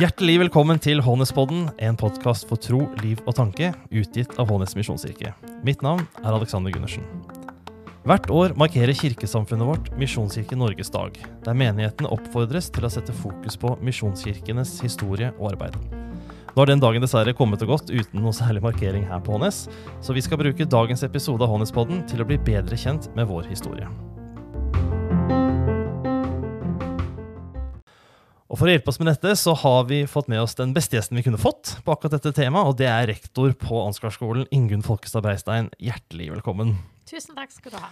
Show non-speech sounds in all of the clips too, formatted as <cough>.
Hjertelig velkommen til Hånespodden, en podkast for tro, liv og tanke, utgitt av Hånes misjonskirke. Mitt navn er Alexander Gundersen. Hvert år markerer kirkesamfunnet vårt Misjonskirke Norges dag, der menighetene oppfordres til å sette fokus på misjonskirkenes historie og arbeid. Nå har den dagen dessverre kommet og gått uten noe særlig markering her på Hånes, så vi skal bruke dagens episode av Hånespodden til å bli bedre kjent med vår historie. For å hjelpe oss med dette så har vi fått med oss den beste gjesten vi kunne fått på akkurat dette temaet, og det er rektor på Ansgarskolen, Ingunn Folkestad Breistein. Hjertelig velkommen. Tusen takk skal du ha.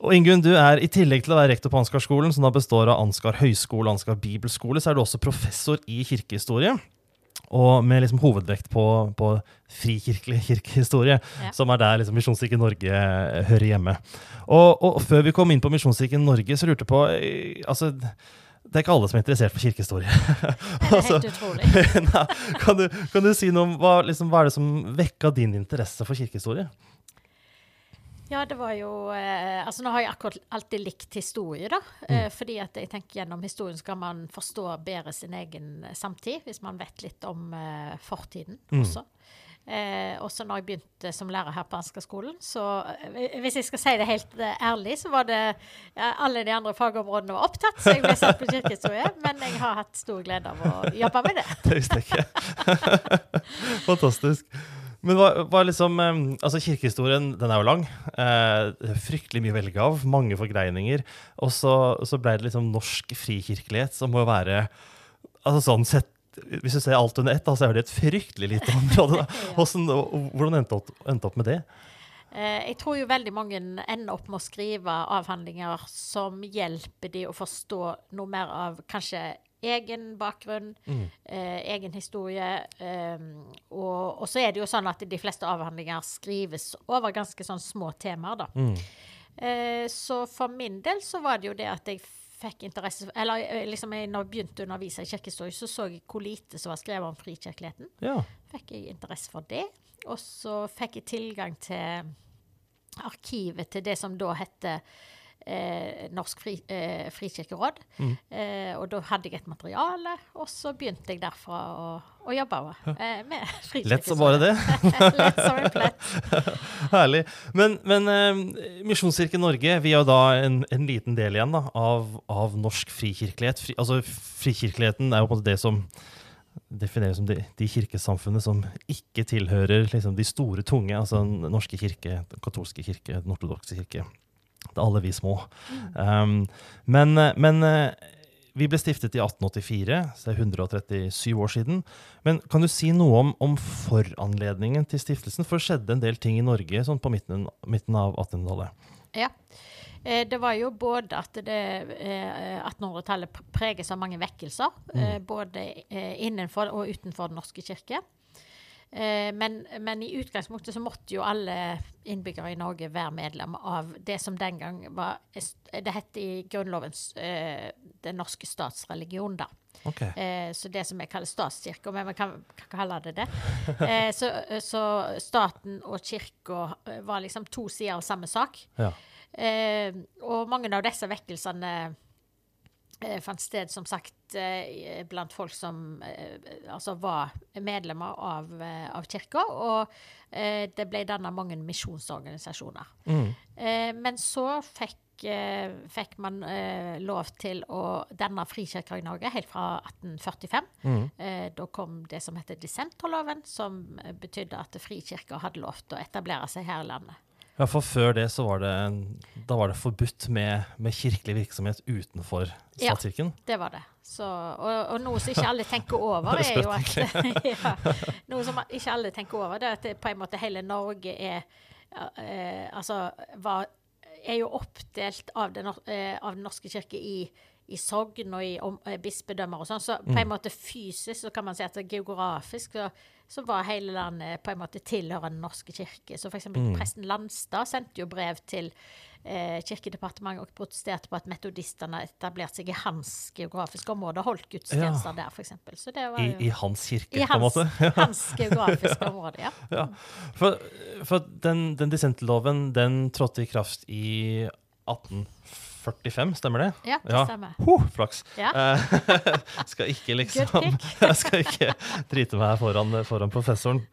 Og Ingunn, du er i tillegg til å være rektor på Ansgarskolen, som da består av Ansgar høgskole og Ansgar bibelskole, så er du også professor i kirkehistorie. Og med liksom hovedvekt på, på frikirkelig kirkehistorie, ja. som er der liksom Misjonskirken Norge eh, hører hjemme. Og, og, før vi kom inn på Misjonskirken Norge, så lurte jeg på eh, altså, det er ikke alle som er interessert for kirkehistorie. <laughs> Det er helt altså, utrolig. <laughs> Nei, kan, du, kan, du, si noe om hva, liksom, hva er det som vekka din interesse for kirkehistorie? Ja, det var jo eh, Altså, nå har jeg akkurat alltid likt historie, da. Eh, mm. fordi at jeg tenker gjennom historien skal man forstå bedre sin egen samtid, hvis man vet litt om eh, fortiden mm. også. Eh, også når jeg begynte som lærer her på Ansgar-skolen. Så eh, hvis jeg skal si det helt eh, ærlig, så var det ja, alle de andre fagområdene var opptatt, så jeg ble satt på kirkehistorie. <laughs> Men jeg har hatt stor glede av å jobbe med det. <laughs> det visste jeg ikke. <laughs> Fantastisk. Men hva, hva liksom, altså Kirkehistorien den er jo lang. Eh, fryktelig mye å velge av. Mange forgreininger. Og så, så ble det liksom norsk frikirkelighet, som må være altså sånn sett hvis du ser alt under ett, så er det et fryktelig lite område. <laughs> Hvordan, hvordan endte du opp, opp med det? Eh, jeg tror jo veldig mange ender opp med å skrive avhandlinger som hjelper de å forstå noe mer av kanskje egen bakgrunn, mm. eh, egen historie. Eh, og, så er det jo sånn at de fleste avhandlinger skrives over ganske sånn små temaer, da. Mm. Eh, så for min del så var det jo det at jeg fikk interesse Eller eh, liksom jeg, når jeg begynte å undervise i kirkehistorie, så så jeg hvor lite som var skrevet om frikirkeligheten. Ja. Fikk jeg interesse for det. Og så fikk jeg tilgang til arkivet til det som da heter eh, Norsk fri, eh, frikirkeråd. Mm. Eh, og da hadde jeg et materiale, og så begynte jeg derfra å, å jobbe eh, med <laughs> frikirkeråd. Lett som bare det. <laughs> Lett som en plett. <laughs> Herlig. Men, men eh, Misjonskirken Norge, vi er jo da en, en, liten del igjen da, av, av norsk frikirkelighet. Fri, altså, frikirkeligheten er jo på en måte det som defineres som de, de kirkesamfunnene som ikke tilhører liksom, de store, tunge, altså den norske kirke, den katolske kirke, den ortodokse kirke til alle vi små. Um, men, men, vi ble stiftet i 1884, så det er 137 år siden. Men kan du si noe om, om foranledningen til stiftelsen? For det skjedde en del ting i Norge sånn på midten, midten av 1800-tallet. Ja. Eh, det var jo både at 1800-tallet eh, preges av mange vekkelser. Mm. Eh, både innenfor og utenfor Den norske kirke. Eh, men, men, i utgangspunktet så måtte jo alle innbyggere i Norge være medlem av det som den gang var Det het i Grunnloven eh, den norske statsreligion, da. Okay. Eh, så det som jeg kaller statskirka, men vi kan, kan kalle det det. Eh, så, så, staten og kirka var liksom to sider av samme sak. Ja. Eh, og mange av disse vekkelsene fant sted, som sagt, eh, blant folk som eh, altså var medlemmer av, eh, av kirka. Og eh, det ble dannet mange misjonsorganisasjoner. Mm. Eh, men så fikk, eh, fikk man lov til å danne frikirker i Norge helt fra 1845. Mm. da kom det som heter dissenterloven, som betydde at frikirker hadde lov til å etablere seg her i landet. Ja, for før det så var det, da var det forbudt med, med kirkelig virksomhet utenfor statskirken? Ja, det var det. Så, og, og, noe som ikke alle tenker <laughs> over, er jo at <laughs> ja, Noe som ikke alle tenker over, det er at det, på en måte hele Norge er eh, Altså var, er jo oppdelt av Den, eh, av den norske kirke i i sogn og i om, eh, bispedømmer og sånn. Så på en mm. måte fysisk så kan man si at geografisk så så var hele landet på en måte tilhørende Den norske kirke. Så f.eks. Mm. presten Landstad sendte jo brev til eh, Kirkedepartementet og protesterte på at metodistene etablerte seg i hans geografiske område og holdt gudstjenester ja. der, f.eks. Så det var jo, I, I, hans kirke, i på en måte? <laughs> I hans geografiske område, ja. ja. For, for den, den dissentloven den trådte i kraft i 1840 45, stemmer det? Ja, det stemmer. Huh, flaks. Ja. Eh, <laughs> skal ikke liksom <laughs> Jeg skal ikke drite meg foran, foran professoren.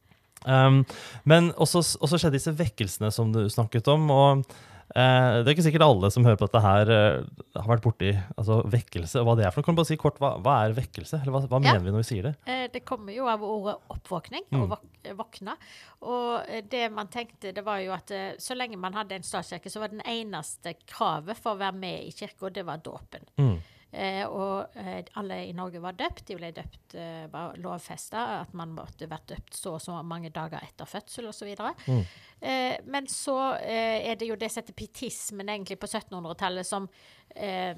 Um, men også, også skjedde disse vekkelsene som du snakket om. og det er ikke sikkert alle som hører på dette her, eh, har vært borti altså, vekkelse. Hva det er for noe. Kan du bare si kort, Hva, hva er vekkelse? Eller hva, hva Ja. mener vi når vi sier det? Eh, Det kommer jo av ordet oppvåkning, Mm. og våkne. Og eh, det man tenkte, det var jo at eh, så lenge man hadde en statskirke, så var den eneste kravet for å være med i kirka, det var dåpen. Mm. Eh, og eh, alle i Norge var døpt. De ble døpt, eh, var lovfesta at man måtte vært døpt så og så mange dager etter fødsel osv. Mm. Eh, men så eh, er det jo det som heter pietismen egentlig på 1700-tallet, som, eh,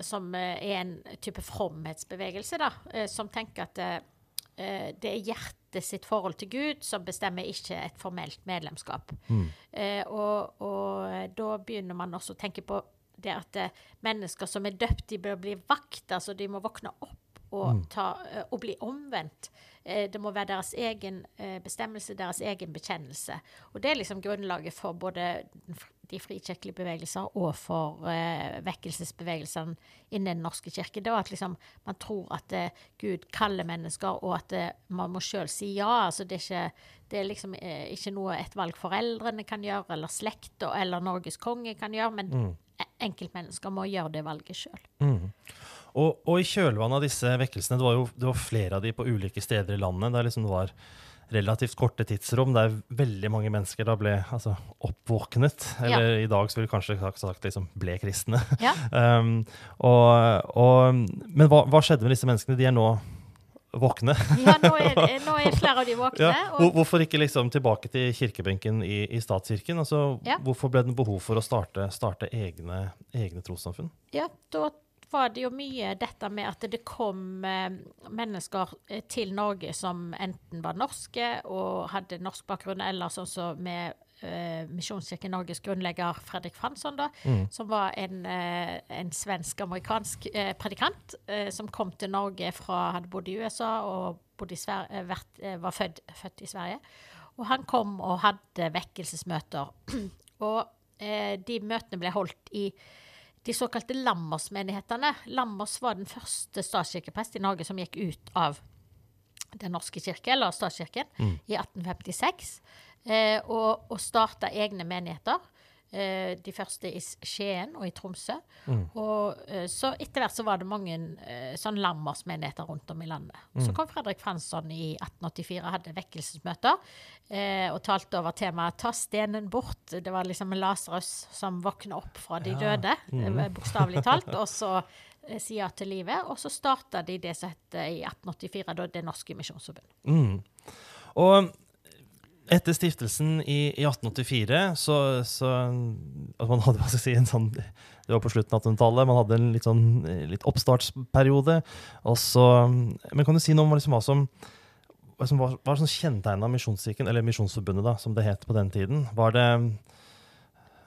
som eh, er en type fromhetsbevegelse, da, som tenker at det er hjertet sitt forhold til Gud som bestemmer, ikke et formelt medlemskap. Mm. Eh, og, og da begynner man også å tenke på det at eh, mennesker som er døpt, de bør bli vakt. Altså de må våkne opp og, Mm. ta, eh, og bli omvendt. Eh, det må være deres egen bestemmelse, deres egen bekjennelse. Og det er liksom grunnlaget for både de frikirkelige bevegelser og for uh, vekkelsesbevegelsene innen Den norske kirke. Det var at liksom, man tror at uh, Gud kaller mennesker, og at uh, man må sjøl si ja. altså Det er ikke, det er liksom ikke noe et valg foreldrene kan gjøre, eller slekta eller Norges konge kan gjøre, men Mm. E- enkeltmennesker må gjøre det valget sjøl. Mm. Og, og i kjølvannet av disse vekkelsene, det var jo det var flere av de på ulike steder i landet, der liksom det var relativt korte tidsrom, der veldig mange mennesker da ble altså, oppvåknet. Eller i dag så ville vi kanskje sagt, sagt liksom, ble kristne. Ja. <laughs> Um, og, og, men hva, hva skjedde med disse menneskene? De er nå våkne. Ja, nå er, <laughs> det- nå er flere av de våkne. Ja. Og Hvorfor ikke liksom tilbake til kirkebenken i, i statskirken? Altså, Ja. Hvorfor ble det behov for å starte, starte egne, egne trossamfunn? Ja, da var det jo mye dette med at det kom eh, mennesker eh, til Norge som enten var norske og hadde norsk bakgrunn, eller sånn som med eh, Misjonskirken Norges grunnlegger Fredrik Fransson, da, Mm. som var en, eh, en svensk-amerikansk eh, predikant eh, som kom til Norge fra Hadde bodd i USA og i Sver eh, vært, eh, var født, født i Sverige. Og han kom og hadde vekkelsesmøter. <clears throat> og eh, de møtene ble holdt i de såkalte Lammers-menighetene. Lammers var den første statskirkeprest i Norge som gikk ut av Den norske kirke, eller statskirken, i 1856. Eh, og, og starta egne menigheter. Eh, de første i Skien og i Tromsø. Og eh, så etter hvert så var det mange eh, sånn Lammers-menigheter rundt om i landet. Så kom Fredrik Fransson i 1884 og hadde vekkelsesmøter eh, og talte over temaet 'Ta stenen bort'. Det var liksom Lasarus som våkna opp fra de døde, mm. bokstavelig talt, og så eh, si ja til livet. Og så starta de det som het i 1884 da Det Norske Misjonsforbund. Mm. Og etter stiftelsen i, i 1884 så, så altså Man hadde hva skal si, en sånn Det var på slutten av 1800-tallet. Man hadde en litt, sånn, eh, litt oppstartsperiode. Så, men kan du si noe om liksom hva som hva som var, var sånn kjennetegna Misjonskirken, eller Misjonsforbundet, da, som det het på den tiden? Var det,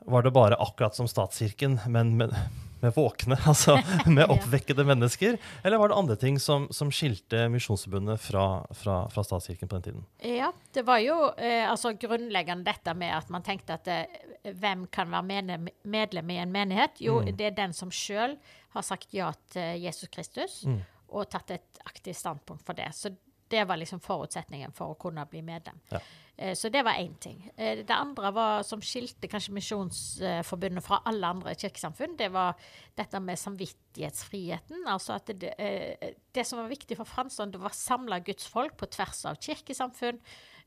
var det bare akkurat som statskirken, men med, med våkne, <laughs> altså med oppvekkede mennesker? Eller var det andre ting som, som skilte Misjonsforbundet fra, fra, fra statskirken på den tiden? Ja, det var jo eh, altså grunnleggende dette med at man tenkte at eh, hvem kan være medlem, medlem i en menighet? Jo, Mm. det er den som sjøl har sagt ja til Jesus Kristus Mm. og tatt et aktivt standpunkt for det. Så det var liksom forutsetningen for å kunne bli medlem. Ja. Eh, Så det var én ting. Eh, Det andre var, som skilte kanskje Misjonsforbundet fra alle andre kirkesamfunn, det var dette med samvittighetsfriheten. Altså at det, eh, det som var viktig for Fransson, det var Guds folk på tvers av kirkesamfunn,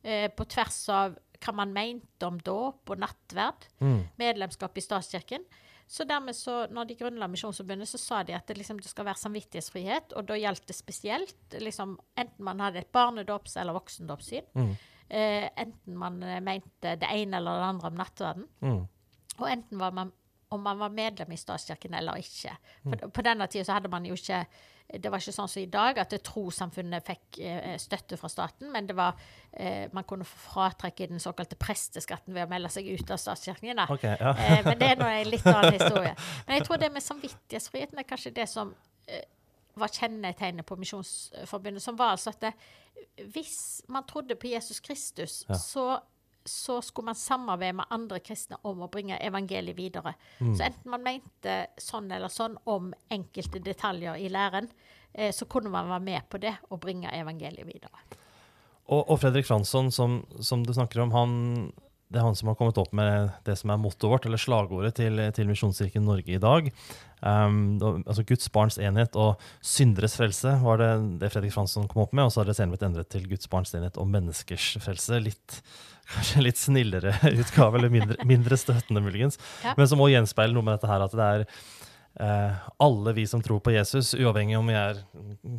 eh, på tvers av hva man mente om dåp og nattverd, Mm. medlemskap i statskirken. Så dermed så, når de grunnla Misjonsforbundet, så sa de at det, liksom, det skal være samvittighetsfrihet, og da gjaldt det spesielt liksom, enten man hadde et barnedåps- eller voksendåpssyn, Mm. eh, enten man mente det ene eller det andre om nattverden, Mm. og enten var man, om man var medlem i statskirken eller ikke. Mm. For, På denne tida så hadde man jo ikke det var ikke sånn som i dag, at det trossamfunnet fikk eh, støtte fra staten, men det var, eh, man kunne få fratrekk i den såkalte presteskatten ved å melde seg ut av statskirken. Okay, ja. Eh, men det er nå en litt annen <laughs> historie. Men jeg tror det med samvittighetsfriheten er kanskje det som eh, var kjennetegnet på Misjonsforbundet, som var altså at det, hvis man trodde på Jesus Kristus, Ja. så så skulle man samarbeide med andre kristne om å bringe evangeliet videre. Så enten man mente sånn eller sånn om enkelte detaljer i læren, eh, så kunne man være med på det og bringe evangeliet videre. Og, og Fredrik Fransson, som, som, du snakker om, han, det er han som har kommet opp med det som er mottoet vårt, eller slagordet til, til Misjonskirken Norge i dag. Um, altså Guds barns enhet og synderes frelse var det det Fredrik Fransson kom opp med. Og så har det senere blitt endret til Guds barns enhet og menneskers frelse. Litt, kanskje en litt snillere <laughs> utgave, eller mindre, mindre støtende muligens. Ja. Men som må gjenspeile noe med dette her, at det er eh, alle vi som tror på Jesus, uavhengig om vi er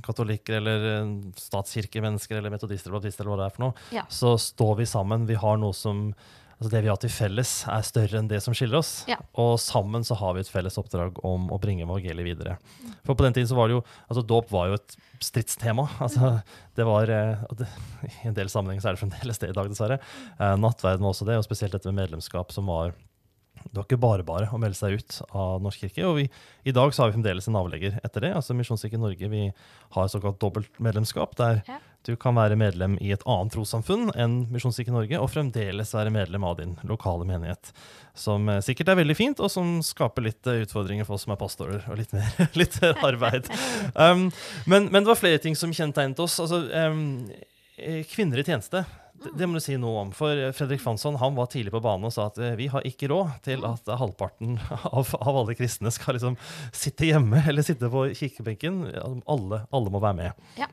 katolikker eller eh, statskirkemennesker eller metodister eller baptister, eller hva det er for noe, Ja. så står vi sammen. Vi har noe som Altså det vi har til felles, er større enn det som skiller oss. Ja. Og sammen så har vi et felles oppdrag om å bringe evangeliet videre. For på den tiden så var det jo altså Dåp var jo et stridstema. <laughs> Altså, det var, eh, det, I en del sammenhenger så er det fremdeles det i dag, dessverre. Eh, nattverden var også det, og spesielt dette med medlemskap som var det var ikke bare bare å melde seg ut av Norsk kirke. Og vi, i dag så har vi fremdeles en avlegger etter det. altså Misjonskirken Norge vi har såkalt dobbelt medlemskap, der Ja. Du kan være medlem i et annet trossamfunn enn Misjonskirken Norge, og fremdeles være medlem av din lokale menighet. Som eh, sikkert er veldig fint, og som skaper litt eh, utfordringer for oss som er pastorer, og litt mer, <laughs> litt mer arbeid. Um, men, men det var flere ting som kjennetegnet oss. altså um, eh, Kvinner i tjeneste. Det, må du si noe om. For Fredrik Fansson han var tidlig på banen og sa at vi har ikke råd til at halvparten <laughs> av, av alle kristne skal liksom sitte hjemme eller sitte på kirkebenken. Alle, alle må være med. Ja.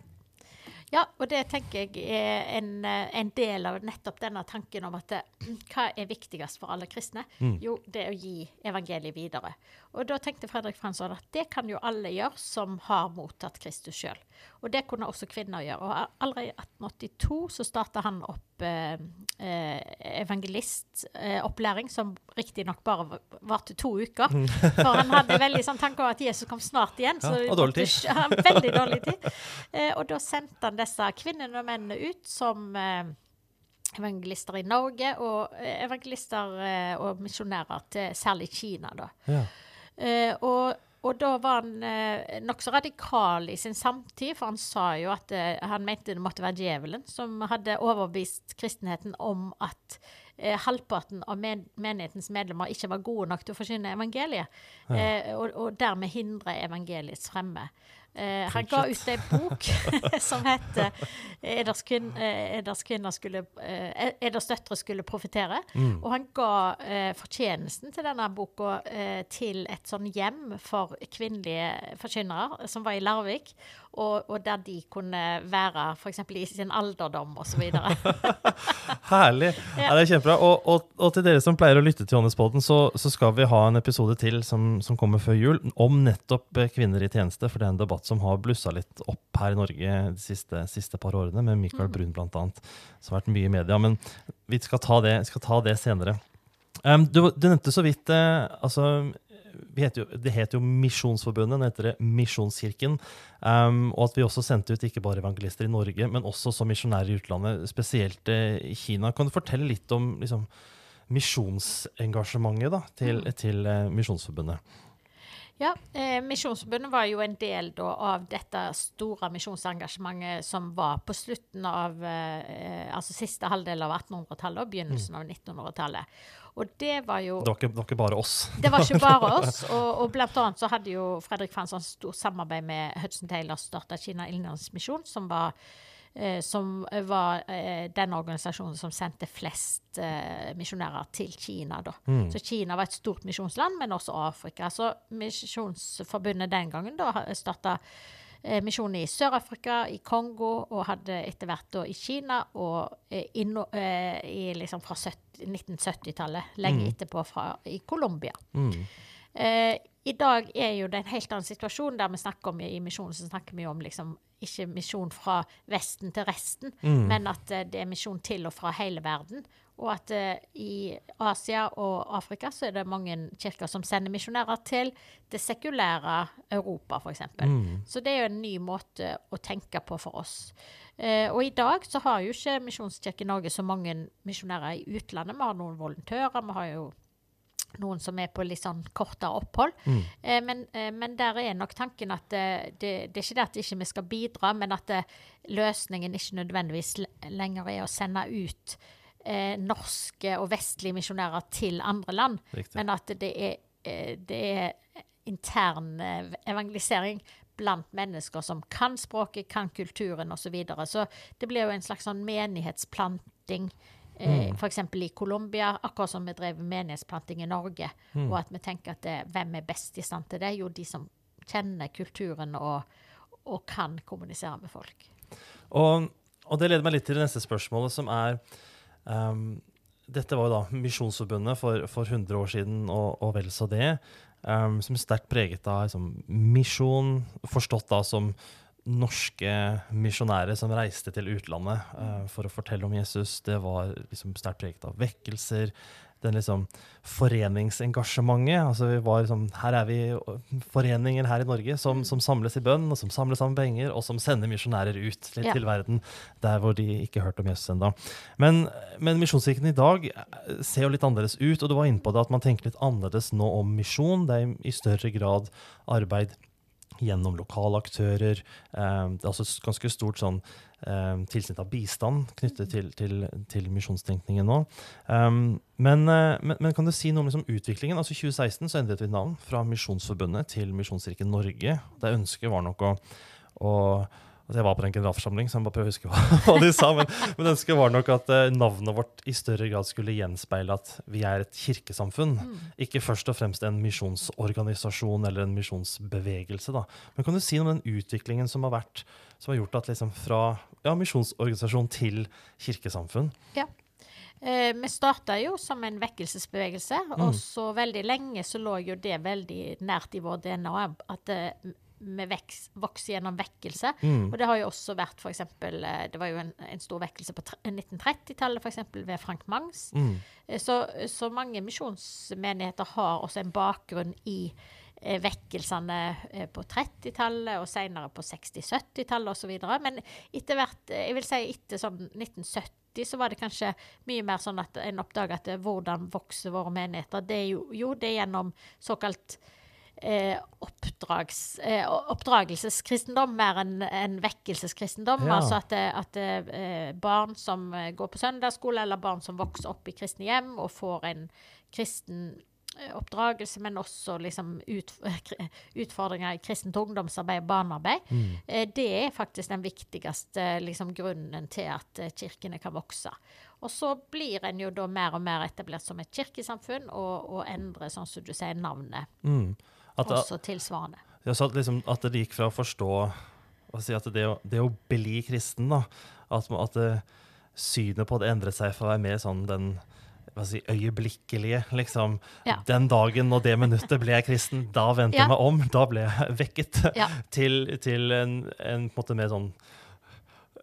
Ja, og det tenker jeg er en, eh, en del av nettopp denne tanken om at eh, hva er viktigst for alle kristne? Mm. Jo, det er å gi evangeliet videre. Og da tenkte Fredrik Fransson at det kan jo alle gjøre som har mottatt Kristus sjøl. Og det kunne også kvinner gjøre. Og allerede i 1882 så starta han opp eh, eh, evangelistopplæring, som riktignok bare va- varte to uker. For han hadde veldig sånn tanke om at Jesus kom snart igjen. Ja, og dårlig tid. Ja, veldig dårlig tid. Eh, og da sendte han disse kvinnene og mennene ut som eh, evangelister i Norge, og eh, evangelister eh, og misjonærer til særlig Kina, da. Ja. Eh, og, og da var han eh, nokså radikal i sin samtid, for han sa jo at eh, han mente det måtte være djevelen som hadde overbevist kristenheten om at eh, halvparten av men menighetens medlemmer ikke var gode nok til å forsyne evangeliet, eh, og, og dermed hindre evangeliets fremme. Eh, han ga ut ei bok <laughs> som het 'Eders, eh, Eders skulle eh, Eders døtre skulle profetere'. Og han ga eh, fortjenesten til denne boka eh, til et sånn hjem for kvinnelige forkynnere som var i Larvik, og, og der de kunne være f.eks. i sin alderdom osv. <laughs> <laughs> Herlig. Ja. det er kjempebra. Og, og, og til dere som pleier å lytte til Johannespodden, så, så skal vi ha en episode til som, som kommer før jul, om nettopp eh, kvinner i tjeneste. For det er en debatt som har blussa litt opp her i Norge de siste, siste par årene, med Michael Brun bl.a. Som har vært mye i media. Men vi skal ta det, skal ta det senere. Um, du, du nevnte så vidt eh, altså, heter jo, Det heter jo Misjonsforbundet, nå heter det Misjonskirken. Um, og at vi også sendte ut ikke bare evangelister i Norge, men også som misjonærer i utlandet, spesielt eh, i Kina. Kan du fortelle litt om liksom, misjonsengasjementet da, til, til eh, Misjonsforbundet? Ja, eh, Misjonsforbundet var jo en del da, av dette store misjonsengasjementet som var på slutten av eh, altså siste halvdel av 1800-tallet og begynnelsen av 1900-tallet. Og det var jo Det var ikke, det var ikke bare oss. Det var ikke bare <laughs> oss. Og, og blant annet så hadde jo Fredrik Fransson stort samarbeid med Hudson Taylor starta Kina Innlandsmisjon, som var eh, som var eh, den organisasjonen som sendte flest eh, misjonærer til Kina. Da. Så Kina var et stort misjonsland, men også Afrika. Så Misjonsforbundet den gangen da starta eh, misjon i Sør-Afrika, i Kongo, og hadde etter hvert da i Kina og eh, i, eh, i liksom fra 70 1970-tallet, lenge etterpå fra, i Colombia. Mm. Eh, I dag er jo det en helt annen situasjon der vi snakker om i misjonen så snakker vi om liksom ikke misjon fra Vesten til resten, men at eh, det er misjon til og fra hele verden. Og at eh, i Asia og Afrika så er det mange kirker som sender misjonærer til det sekulære Europa, f.eks. Så det er jo en ny måte å tenke på for oss. Eh, og i dag så har jo ikke Misjonskirken Norge så mange misjonærer i utlandet. Vi har noen volontører, vi har jo noen som er på litt sånn kortere opphold. Eh, men, eh, men der er nok tanken at det, det, det er ikke det at ikke vi skal bidra, men at det, løsningen ikke nødvendigvis lenger er å sende ut eh, norske og vestlige misjonærer til andre land, Riktig. men at det er, eh, det er intern eh, evangelisering blant mennesker som kan språket, kan kulturen osv. Så, videre. så det blir jo en slags sånn menighetsplanting. Eh, Mm. F.eks. i Colombia, akkurat som vi drev menighetsplanting i Norge. Mm. Og at vi tenker at det, hvem er best i stand til det? Jo, de som kjenner kulturen og, og kan kommunisere med folk. Og, og det leder meg litt til det neste spørsmålet, som er ehm, Dette var jo da Misjonsforbundet for, for 100 år siden, og, og vel så det. um, som er sterkt preget av liksom, misjon, forstått da som norske misjonærer som reiste til utlandet uh, for å fortelle om Jesus. Det var liksom sterkt preget av vekkelser. Den liksom foreningsengasjementet. altså vi var liksom, Her er vi foreninger her i Norge som, som samles i bønn, og som samler sammen penger, og som sender misjonærer ut til, Ja. til verden der hvor de ikke hørte om Jesus ennå. Men, men Misjonskirken i dag eh, ser jo litt annerledes ut, og du var inne på det at man tenker litt annerledes nå om misjon. Det er i- større grad arbeid gjennom lokale aktører. Eh, det er også et ganske stort sånn, eh, tilsnitt av bistand knyttet til, til, til misjonstenkningen nå. Um, men, eh, men, men kan du si noe om liksom, utviklingen? Altså I 2016 så endret vi navn fra Misjonsforbundet til Misjonskirken Norge. Der ønsket var nok å, å altså Jeg var på den generalforsamling, så jeg bare prøve å huske hva, <laughs> hva de sa. Men, men ønsket var nok at eh, navnet vårt i større grad skulle gjenspeile at vi er et kirkesamfunn. Ikke først og fremst en misjonsorganisasjon eller en misjonsbevegelse. da. Men kan du si noe om den utviklingen som har vært, som har gjort at liksom fra ja, misjonsorganisasjon til kirkesamfunn? Eh, vi starta jo som en vekkelsesbevegelse, Mm. og så veldig lenge så lå jo det veldig nært i vår DNA at eh, vi vokser gjennom vekkelse. Mm. Og det har jo også vært f.eks. eh, Det var jo en, en stor vekkelse på 1930-tallet, f.eks. ved Frank Mangs. Mm. Eh, Så, så mange misjonsmenigheter har også en bakgrunn i eh, vekkelsene eh, på 30-tallet og senere på 60-70-tallet osv. Men etter hvert, eh, jeg vil si etter sånn 1970 så var det kanskje mye mer sånn at en oppdaga at eh, hvordan vokser våre menigheter. Det er jo, jo det er gjennom såkalt eh, oppdrags, eh, oppdragelseskristendom mer enn en vekkelseskristendom. Ja. Altså at, eh, at eh, barn som eh, går på søndagsskole, eller barn som vokser opp i kristne hjem og får en kristen eh, oppdragelse, men også liksom ut, utfordringer i kristent ungdomsarbeid og barnearbeid. Mm. Eh, Det er faktisk den viktigste liksom, grunnen til at eh, kirkene kan vokse. Og så blir en jo da mer og mer etablert som et kirkesamfunn, og, og endrer, sånn som du sier, navnet Mm. At, også tilsvarende. Ja, så at, liksom, at det gikk fra å forstå si, at det, det å bli kristen, da, at, at synet på det endret seg for å være mer sånn den si, øyeblikkelige. liksom. Ja. Den dagen og det minuttet ble jeg kristen, da vendte Ja. jeg meg om. Da ble jeg vekket Ja. til, til en, en på en måte mer sånn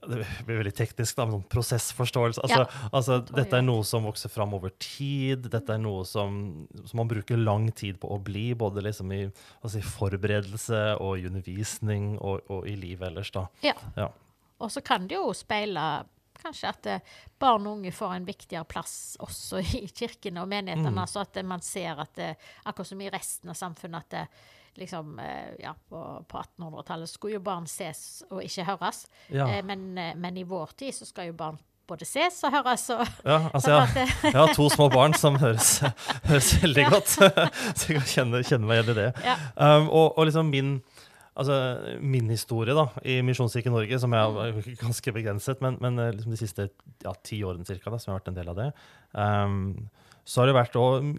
det blir veldig teknisk, da, men sånn prosessforståelse. Altså, altså, tror jeg dette er noe som vokser fram over tid. Dette er noe som, som man bruker lang tid på å bli, både liksom i si, forberedelse og i undervisning og, og i livet ellers. da. Ja. Ja. Og så kan det jo speile kanskje at eh, barn og unge får en viktigere plass også <laughs> i kirkene og menighetene. Mm. Så at eh, man ser at det, akkurat som i resten av samfunnet, at det, liksom, eh, ja, på, på 1800-tallet skulle jo barn ses og ikke høres. Ja. Eh, men, eh, men i vår tid så skal jo barn både ses og høres. Og, <laughs> ja, <laughs> altså, sånn jeg, at, eh, jeg har to små barn som høres, høres veldig godt. Så jeg kan kjenne, kjenne meg igjen i det. ja. Um, og, og liksom min, altså, min historie da, i Misjonskirken Norge, som er <laughs> ganske begrenset, men, men eh, liksom de siste ja, ti årene cirka, da, som jeg har vært en del av det, um, så har det vært også,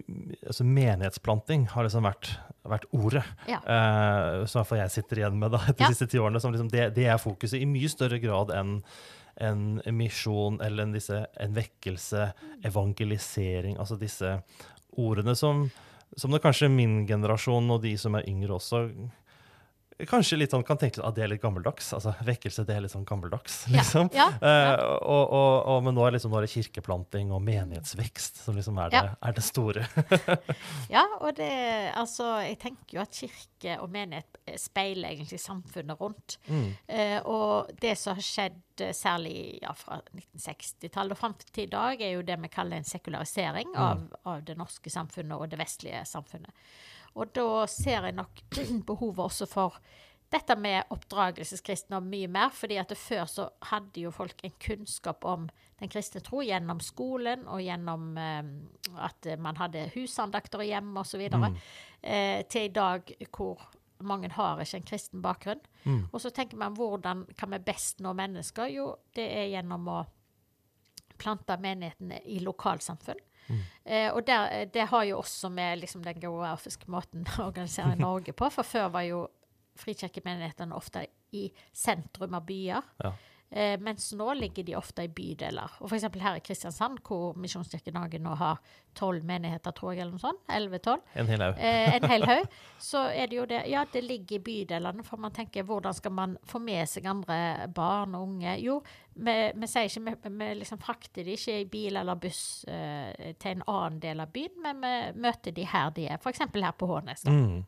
altså Menighetsplanting har liksom vært, vært ordet. Ja. Uh, som i hvert fall jeg sitter igjen med da, etter Ja. de siste ti årene. Som liksom det, det er fokuset i mye større grad enn en misjon eller en, disse, en vekkelse, evangelisering, altså disse ordene som, som det kanskje min generasjon og de som er yngre også Kanskje litt sånn, kan tenke at det er litt gammeldags. altså Vekkelse det er litt sånn gammeldags. Ja, liksom. ja, Eh, ja. og, og, og, men nå er, liksom, nå er det kirkeplanting og menighetsvekst som liksom er det, er det store. <laughs> Ja, og det Altså, jeg tenker jo at kirke og menighet eh, speiler egentlig samfunnet rundt. Mm. Eh, og det som har skjedd eh, særlig ja, fra 1960-tallet og fram til i dag, er jo det vi kaller en sekularisering av, av det norske samfunnet og det vestlige samfunnet. Og da ser jeg nok <clears throat> behovet også for dette med oppdragelseskristne og mye mer. fordi at før så hadde jo folk en kunnskap om den kristne tro gjennom skolen og gjennom eh, at man hadde husandakter hjemme osv. Mm. Eh, til i dag hvor mange har ikke en kristen bakgrunn. Mm. Og så tenker man hvordan kan vi best nå mennesker? Jo, det er gjennom å plante menighetene i lokalsamfunn. Mm. Eh, og der, det har jo også med liksom, den geografiske måten å organisere <laughs> Norge på. For før var jo frikirkemenighetene ofte i sentrum av byer. Ja. Eh, mens nå ligger de ofte i bydeler. Og f.eks. her i Kristiansand, hvor Misjonskirken Norge nå har tolv menigheter, tror jeg, eller noe sånt. 11-12. En hel haug. Eh, en hel haug. <laughs> Så er det jo det Ja, det ligger i bydelene, for man tenker hvordan skal man få med seg andre barn og unge? Jo, vi, vi sier ikke Vi, vi liksom frakter de ikke i bil eller buss uh, til en annen del av byen, men vi møter de her de er, f.eks. her på Hånes. Mm.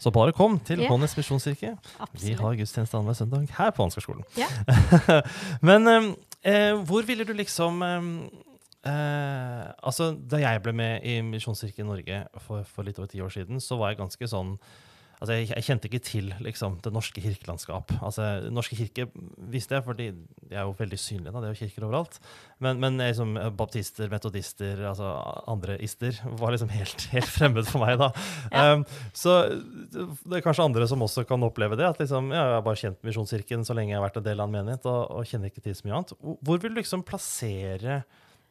Så bare kom til ja. Hånes misjonskirke. Vi har gudstjeneste annenhver søndag her på Ansgarskolen. Ja. <laughs> Men eh, hvor ville du liksom eh, Altså, da jeg ble med i Misjonskirken Norge for, for litt over ti år siden, så var jeg ganske sånn Altså, jeg, jeg, kjente ikke til liksom, det norske kirkelandskap. Altså, norske kirke visste jeg, for de er jo veldig synlige. Da. Det er jo kirker overalt. Men, men liksom, baptister, metodister, altså andre ister, var liksom helt, <laughs> helt fremmed for meg. da. Ja. Um, så det er kanskje andre som også kan oppleve det. at liksom, ja, Jeg har bare kjent Misjonskirken så lenge jeg har vært en del av en menighet, og, og kjenner ikke til så mye annet. Hvor vil du liksom plassere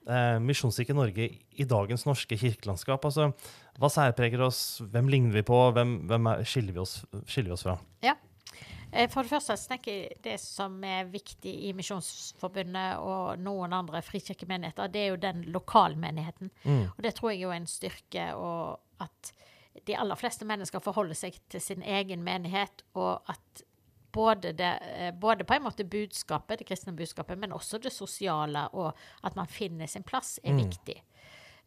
eh, Misjonskirken Norge i dagens norske kirkelandskap? Altså, hva særpreger oss? Hvem ligner vi på? Hvem, hvem er, skiller, vi oss, skiller, vi oss, fra? Ja. Eh, for det første tenker jeg det som er viktig i Misjonsforbundet og noen andre frikirkemenigheter, det er jo den lokalmenigheten. Mm. Og det tror jeg er en styrke. og at de aller fleste mennesker forholder seg til sin egen menighet, og at både, det, eh, både, på en måte budskapet, det kristne budskapet, men også det sosiale, og at man finner sin plass, er mm. viktig.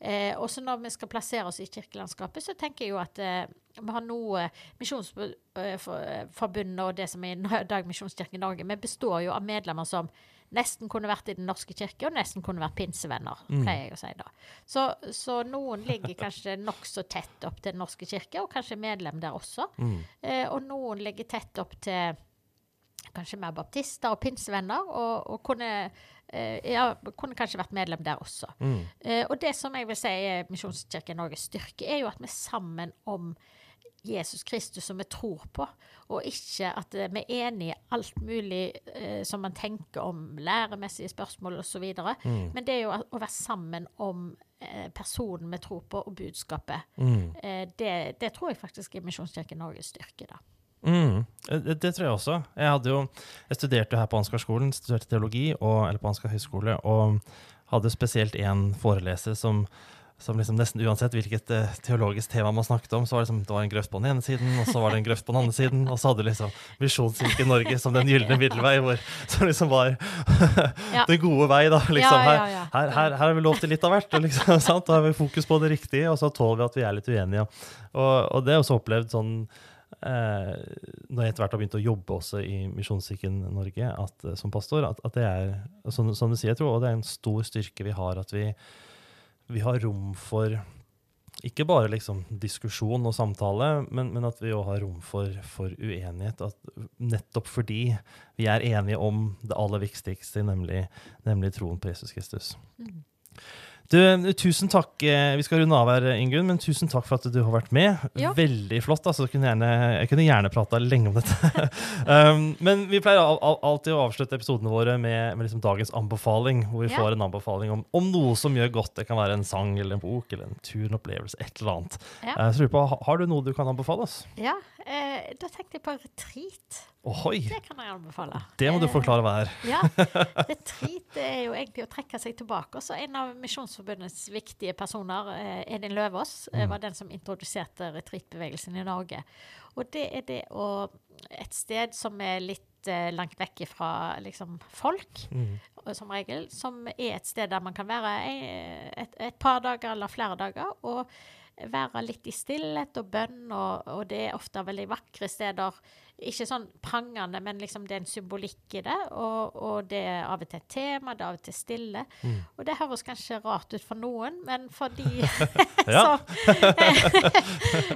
Eh, også når vi skal plassere oss i kirkelandskapet, så tenker jeg jo at eh, vi har noe Misjonsforbundet eh, og det som er i <laughs> Dag Misjonskirken i Norge, vi består jo av medlemmer som nesten kunne vært i Den norske kirke, og nesten kunne vært pinsevenner, mm. pleier jeg å si da. Så, så noen ligger kanskje nokså tett opp til Den norske kirke, og kanskje medlem der også. Mm. Eh, og noen ligger tett opp til kanskje mer baptister og pinsevenner, og, og kunne, eh, ja, kunne, kanskje vært medlem der også. Mm. Eh, og det som jeg vil si er Misjonskirken Norges styrke, er jo at vi er sammen om Jesus Kristus som vi tror på, og ikke at vi er enige i alt mulig eh, som man tenker om læremessige spørsmål osv. Mm. Men det er jo å være sammen om eh, personen vi tror på, og budskapet. Mm. Eh, det, det, tror jeg faktisk er Misjonskirken Norges styrke. da. Mm, det, det, tror jeg også. Jeg, jo, jeg studerte her på Ansgarskolen, studerte teologi og, eller på Ansgar høgskole, og hadde spesielt én foreleser som, som liksom nesten uansett hvilket uh, teologisk tema man snakket om, så var det, liksom, det var en grøft på den ene siden, og så var det en grøft på den andre siden, og så hadde liksom Misjonskirken Norge som den gylne middelvei, hvor, som liksom var <laughs> den gode vei. da, liksom. Her, her, her, her, har vi lov til litt av hvert. Og liksom, <laughs> sant? Da har vi fokus på det riktige, og så tåler vi at vi er litt uenige. Og, og det er også opplevd sånn eh, når jeg etter hvert har begynt å jobbe også i Misjonskirken Norge at, eh, som pastor, at, at, det er som, som, du sier, jeg tror, og det er en stor styrke vi har, at vi, vi har rom for ikke bare liksom diskusjon og samtale, men, men at vi òg har rom for, for, uenighet. Nettopp fordi vi er enige om det aller viktigste, nemlig, nemlig troen på Jesus Kristus. Mm. Du, tusen takk. Eh, vi skal runde av her, Ingunn, men tusen takk for at du har vært med. Ja. Veldig flott. altså. Kunne gjerne, jeg kunne gjerne prata lenge om dette. <laughs> um, men vi pleier alltid å avslutte episodene våre med, med liksom dagens anbefaling. Hvor vi ja. får en anbefaling om, om, noe som gjør godt. Det kan være en sang eller en bok eller en tur, en opplevelse, et eller annet. Ja. Uh, på, Har du noe du kan anbefale oss? Ja, uh, da tenkte jeg på retreat. Ohoi. Det kan jeg anbefale. Det må du forklare hva er. <laughs> ja, Retreat er jo egentlig å trekke seg tilbake. Så en av Misjonsforbundets viktige personer, eh, Edin Løvaas, eh, mm. var den som introduserte retreatbevegelsen i Norge. Og det er det å Et sted som er litt eh, langt vekk fra liksom, folk, mm. som regel. Som er et sted der man kan være et, et par dager eller flere dager. og være litt i stillhet og bønn, og, og det er ofte veldig vakre steder. Ikke sånn prangende, men liksom det er en symbolikk i det. Og, og det er av og til et tema, det er av og til stille. Mm. Og det høres kanskje rart ut for noen, men for de som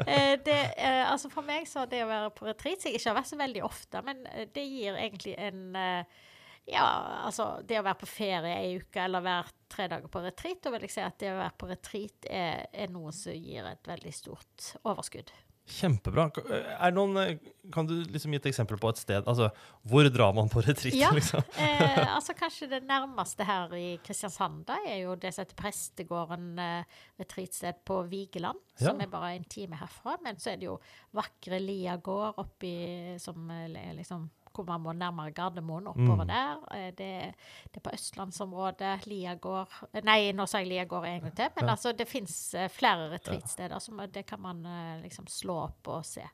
Eh, det, eh, altså For meg så det å være på retreat, som jeg ikke har vært så veldig ofte, men eh, det gir egentlig en ja, altså det å være på ferie ei uke eller være tre dager på retreat, da vil jeg si at det å være på retreat er, er noe som gir et veldig stort overskudd. Kjempebra. Er noen, eh, kan du liksom gi et eksempel på et sted? Altså, hvor drar man på retreat? Ja. Liksom? <laughs> Eh, altså Kanskje det nærmeste her i Kristiansand da, er jo det som heter Prestegården eh, retreatsted på Vigeland, Ja. som er bare en time herfra. Men så er det jo vakre Lia gård oppi som eh, er liksom hvor man må nærmere Gardermoen, oppover Mm. der. Eh, Det, det er på østlandsområdet. Lia gård eh, Nei, nå sa jeg Lia gård en gang til. Men altså, det fins flere retreatsteder, så det kan man eh, liksom slå opp og se.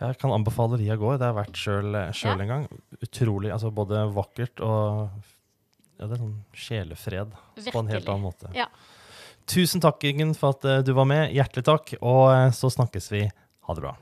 Jeg kan anbefale Liagård. Det har jeg vært sjøl Ja. en gang. Utrolig. altså Både vakkert og ja, det er sånn sjelefred på en helt annen måte. Ja. Tusen takk, Ingen, for at eh, du var med. Hjertelig takk. Og eh, så snakkes vi. Ha det bra.